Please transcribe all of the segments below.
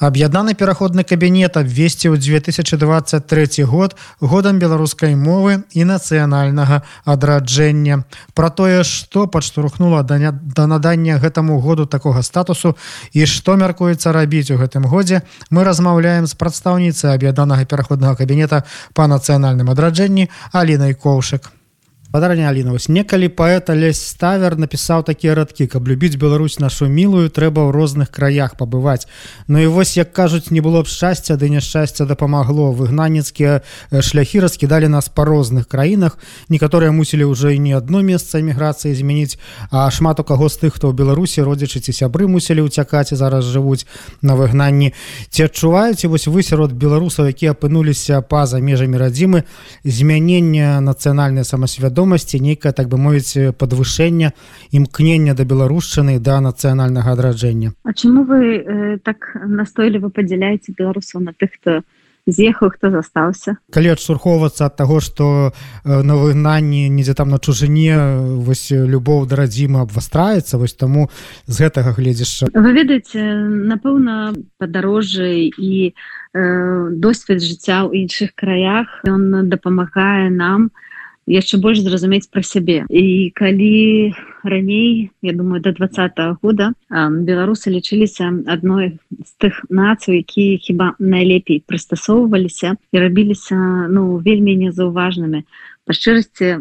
Аб'яднаны пераходны кабінет абвесціў 2023 год годам беларускай мовы і нацыянальнага адраджэння. Пра тое, што падштурхнула да, да надання гэтаму году такога статусу і што мяркуецца рабіць у гэтым годзе, мы размаўляем з прадстаўніцай аб'яднанага пераходнага кабінета па нацыянальным адраджэнні Алінай Коўшык. Падарня Аліна вось некалі паэта лесь ставер напісаў такія радкі каб любіць Беларусь нашу мілую трэба ў розных краях пабываць Ну і вось як кажуць не было б шчасця ды няшчасця дапамагло. Выгнанецкія шляхі раскідалі нас па розных краінах. Некаторыя мусілі ўжо і не адно месца эміграцыі змяніць а шмат у каго з тых хто ў беларусі родзічы ці сябры мусілі ўцякаць і зараз жывуць на выгнанні. Ці адчуваеце вось вы сярод беларусаў якія апынуліся па-за межамі радзімы змянення нацыянальнай самасвядомасці свядомасці нейкае так бы мовіць подвышэння імкнення да беларушчыны да нацыянальнага адраджэння. А чаму вы э, так настойліва падзяляеце беларусаў на тых хто з'ехаў хто застаўся? Калі адшурхоўвацца ад таго што э, на выгнанні недзе там на чужыне вось любоў да радзімы абвастраецца вось таму з гэтага гледзяшча вы ведаеце напэўна падарожжы і э, досвед жыцця ў іншых краях. Ён дапамагае нам у яшчэ больш зразумець пра сябе. І калі раней я думаю до два -го года беларусы лічыліся адной з тых нацый якія хіба найлепей прыстасоўваліся і рабіліся ну вельмі незаўважнымі. Па шчырасці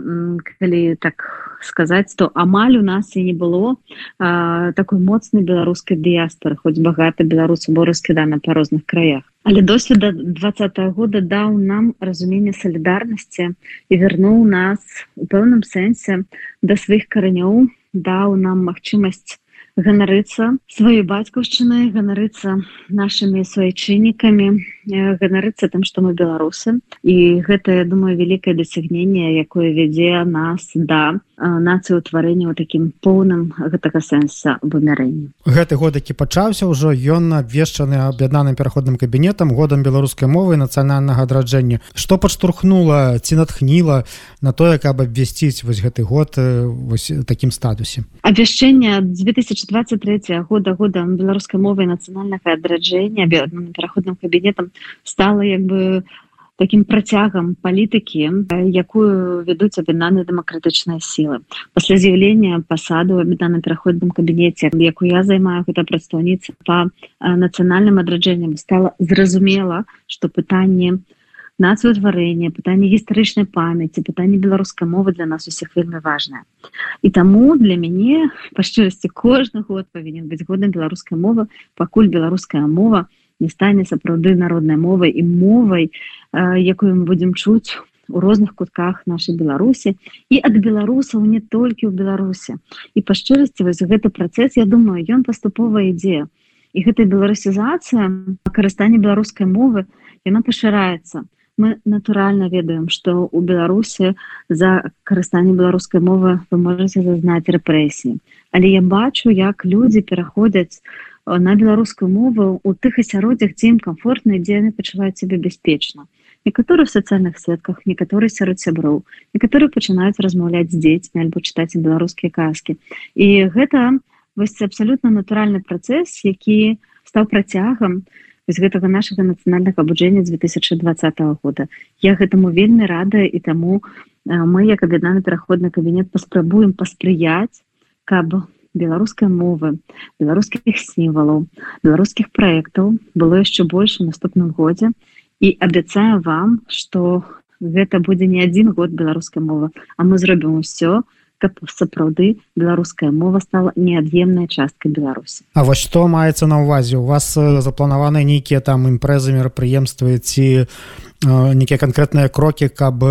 калі так сказаць то амаль у нас і не было а, такой моцнай беларускай дыяспоры хоць багата беларусаў бо раскідана па розных краях. Але досведа два -го года даў нам разуменне салідарнасці і вярнуў нас у пэўным сэнсе да сваіх каранёў даў нам магчымасць ганарыцца сваёй бацькаўшчынай ганарыцца нашымі суайчыннікамі ганарыцца тым што мы беларусы. І гэта я думаю вялікае дасягненне якое вядзе нас да нацыі ўтварэння ў такім поўным гэтага сэнса вымярэння. Гэты год які пачаўся ўжо ён абвешчаны аб'яднаным пераходным кабінетам годам беларускай мовы нацыянальнага адраджэння. Што падштурхнула ці натхніла на тое каб абвясціць вось гэты год вось такім статусе? Абвяшчэнне 2023 года года беларускай мовы нацыянальнага адраджэння аб'яднаным пераходным кабінетам стала як бы у таким працягам палітыкі якую вядуць аб'яднаныя дэмакратычныя сілы. Пасля з'яўлення пасаду аб'яднаным пераходным кабінеце якую я займаю гэта прадстаўніца по нацыянальным адраджэнням стала зразумела что пытанне нацыўтварэння пытанне гістарычнай памяці пытанне беларускай мовы для нас усіх вельмі важная і таму для мяне па шчырасці кожны год павінен быць годам беларускай мовы пакуль беларуская мова не стане сапраўды народнай мовай і мовай якую мы будзем чуць у розных кутках нашай беларусі і ад беларусаў не толькі ў беларусе і па шчырасці вось гэты працэс я думаю ён паступова ідзе. І гэтая беларусізацыя карыстанне беларускай мовы яна пашыраецца. Мы натуральна ведаем што у беларусе за карыстанне беларускай мовы вы можете зазнаць рэпрэсіі але я бачу як людзі пераходзяць на беларускую мову у тых асяроддзях дзе ім комфортна дзе яны пачуваюць себе бяспечна. Некаторы в сацыяльных сетках некаторы сярод сяброў. Некаторы пачынаюць размаўляць з дзецьмі альбо чытаць беларускія казкі. І гэта вось абсалютна натуральны працэс які стаў працягам гэтага нашага нацыянальнага абуджэння 2020 года. Я гэтаму вельмі рада і таму мы як аб'яднаны пераходны кабінет паспрабуем паспрыяць каб у беларускай мовы беларускіх сімвалаў беларускіх праектаў было яшчэ больш у наступным годзе і абяцаю вам что гэта будзе не адзін год беларускай мовы а мы зробім усё каб сапраўды беларуская мова стала неад'емная частка беларусі А вось што маецца на ўвазе у вас запланаваны нейкія там імпрэзы мерапрыемствы ці нейкія канкрэтныя крокі каб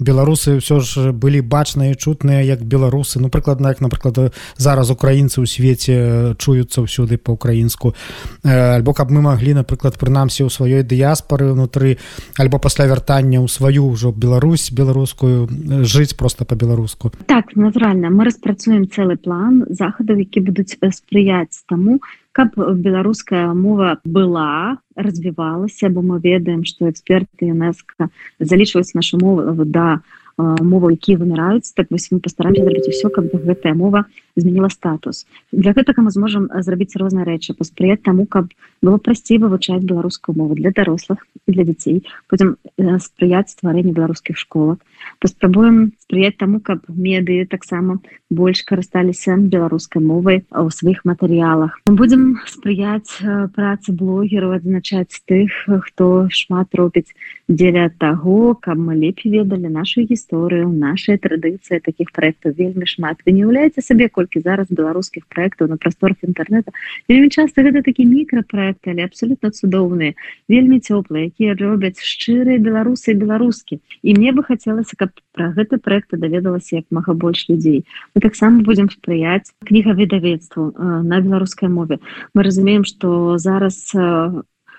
беларусы ўсё ж былі бачныя чутныя як беларусы ну прыкладна як напрыклад зараз украінцы ў свеце чуюцца ўсюды по-украінску альбо каб мы маглі напрыклад прынамсі ў сваёй дыяспары ўнутры альбо пасля вяртання ў сваю ўжо Беларусь беларускую жыць просто по-беларуску так натуральна. Мы распрацуем цэлы план захадаў які будуць спрыяць таму каб беларуская мова была развівалася бо мы ведаем што эксперты ЮНЕСКО залічваюць нашу мову да моваў якія выміраюць так вось мы пастараемся зрабіць усё каб гэтая мова змяніла статус. Для гэтага мы зможам зрабіць розныя рэчы паспрыяць таму каб было прасцей вывучаць беларускую мову для дарослых і для дзяцей. Будзем спрыяць стварэнню беларускіх школах паспрабуем спрыяць таму каб медыі таксама больш карысталіся беларускай мовай у сваіх матэрыялах. Мы будзем спрыяць працы блогераў адзначаць тых хто шмат робіць дзеля таго каб мы лепей ведалі нашу гісторыю нашай традыцыі. Таких проектаў вельмі шмат. Вы не уяўляеце сабе колькі зараз беларускіх проектаў на прасторах інтэрнета вельмі часто гэта такі мікрапроекты але абсолютно цудоўныя вельмі цёплыя якія робяць шчырыя беларусы беларускі і мне бы хацелася каб пра гэты проект даведалася як мага больш людзей. Мы таксама будзем спрыяць кніга выдавецтву на беларускай мове. Мы разумеем что зараз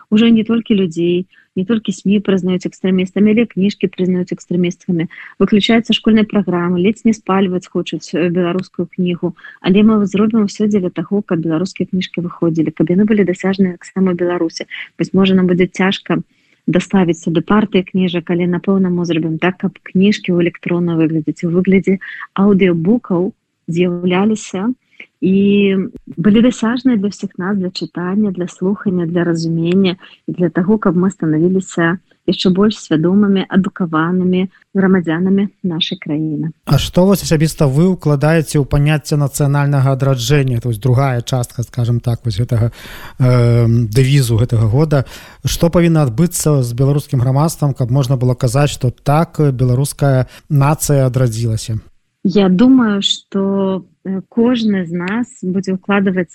уже не толькі людзей не толькі сМ прызнаюць экстрэмістамі але кніжкі прызнаюць экстрэмісткамі выключаюцца школьнай праграмы ледзь не спальваць хочуць беларускую кнігу але мы зробім все дзеля таго каб беларускія кніжкі выходзілі каб яны былі дасяжныя таксама беларусі быць можа нам будзе цяжка даставіць сюды партыі кніжак але напэўна мы зробім так каб кніжкі ў электронна выглядзець у выглядзе аўдыобукаў з'яўляліся у і былі дасяжныя для ўсіх нас для чытання для слухання для разумення і для таго каб мы станавіліся яшчэ больш свядомымі адукаванымі грамадзянамі нашай краіны. А што вас асабіста вы укладаеце ў паняцце нацыянальнага адраджэння? То есть другая частка скажем так вось гэтага э, дэвізу гэтага года. Што павінна адбыцца з беларускім грамадствам каб можна было казаць што так беларуская нацыя адрадзілася Я думаю что кожны з нас будзе укладываць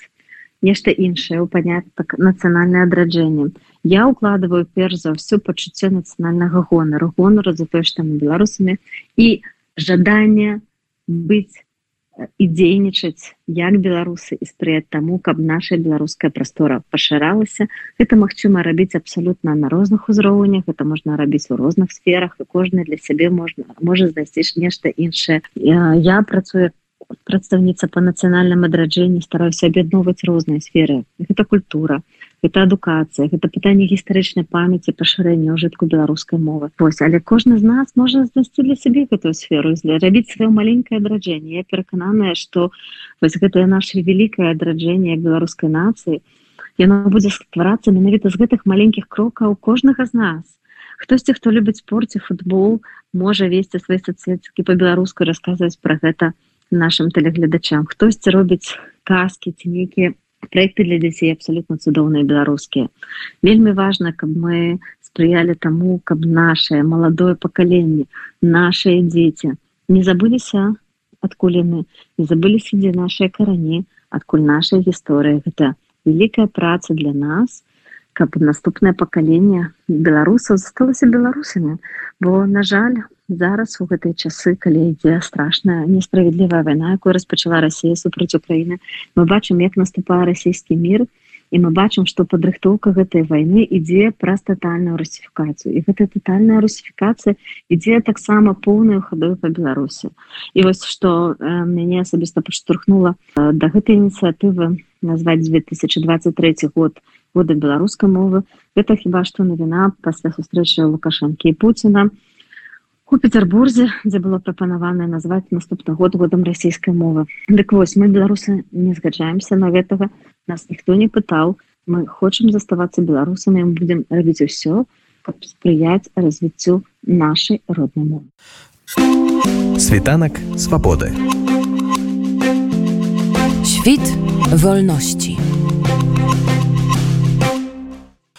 нешта іншае ў панятак нацыянальнае адраджэнне я укладываю перш за ўсё пачуццё нацыянальнага гонару гонару за тое што мы беларусамі і жаданне быць і дзейнічаць як беларусы і спрыяць таму каб наша беларуская прастора пашыралася. Гэта магчыма рабіць абсалютна на розных узроўнях это можна рабіць у розных сферах і кожны для сябе можна можа знайсці нешта іншае. Я, працую прадстаўніца па нацыянальным адраджэнні стараюся аб'ядноўваць розныя сферы. Гэта культура гэта адукацыя гэта пытанне гістарычнай памяці пашырэння ўжытку беларускай мовы. Вось але кожны з нас можа знайсці для сябе гэтую сферу рабіць сваё маленькае адраджэнне. Я перакананая што вось гэтае наше вялікае адраджэнне беларускай нацыі. Яно будзе стварацца менавіта з гэтых маленькіх крокаў кожнага з нас. Хтосьці хто любіць спорце футбол можа весці свае сацыцкі по-беларуску расказваць пра гэта нашим тэлегледачам хтосьці робіць казки ці нейкія проекты для дзяцей абсолютно цудоўныя беларускія вельмі важно каб мы спрыялі таму каб наше маладое пакаленне наши дзеці не забыліся адкуль яны не забыліся дзе наши карані адкуль наша гісторыя гэта великкая праца для нас каб наступнае пакаленне беларусаў засталася беларусамі бо на жаль зараз у гэтыя часы калі ідзе страшная несправядлівая вайна якую распачала Росія супраць Украіны мы бачым як наступае расійскі мір і мы бачым што падрыхтоўка гэтай вайны ідзе праз тотальную русіфікацыю. І гэта тотальная русіфікацыя ідзе таксама поўную хадою па беларусі. І вось што э, мяне асабіста падштурхнула э, да гэтай ініцыятывы назваць 2023 год года беларускай мовы. Гэта хіба што навіна пасля сустрэчы лукашэнкі і Пуціна. і у петербурзе дзе было прапанавана назваць наступны год годам расійскай мовы. Дык вось мы беларусы не згаджаемся на гэтага нас ніхто не пытаў. Мы хочам заставацца беларусамі будзем рабіць усё каб спрыяць развіццю нашай роднай мовы. Світанак свабоды. Świt wolności.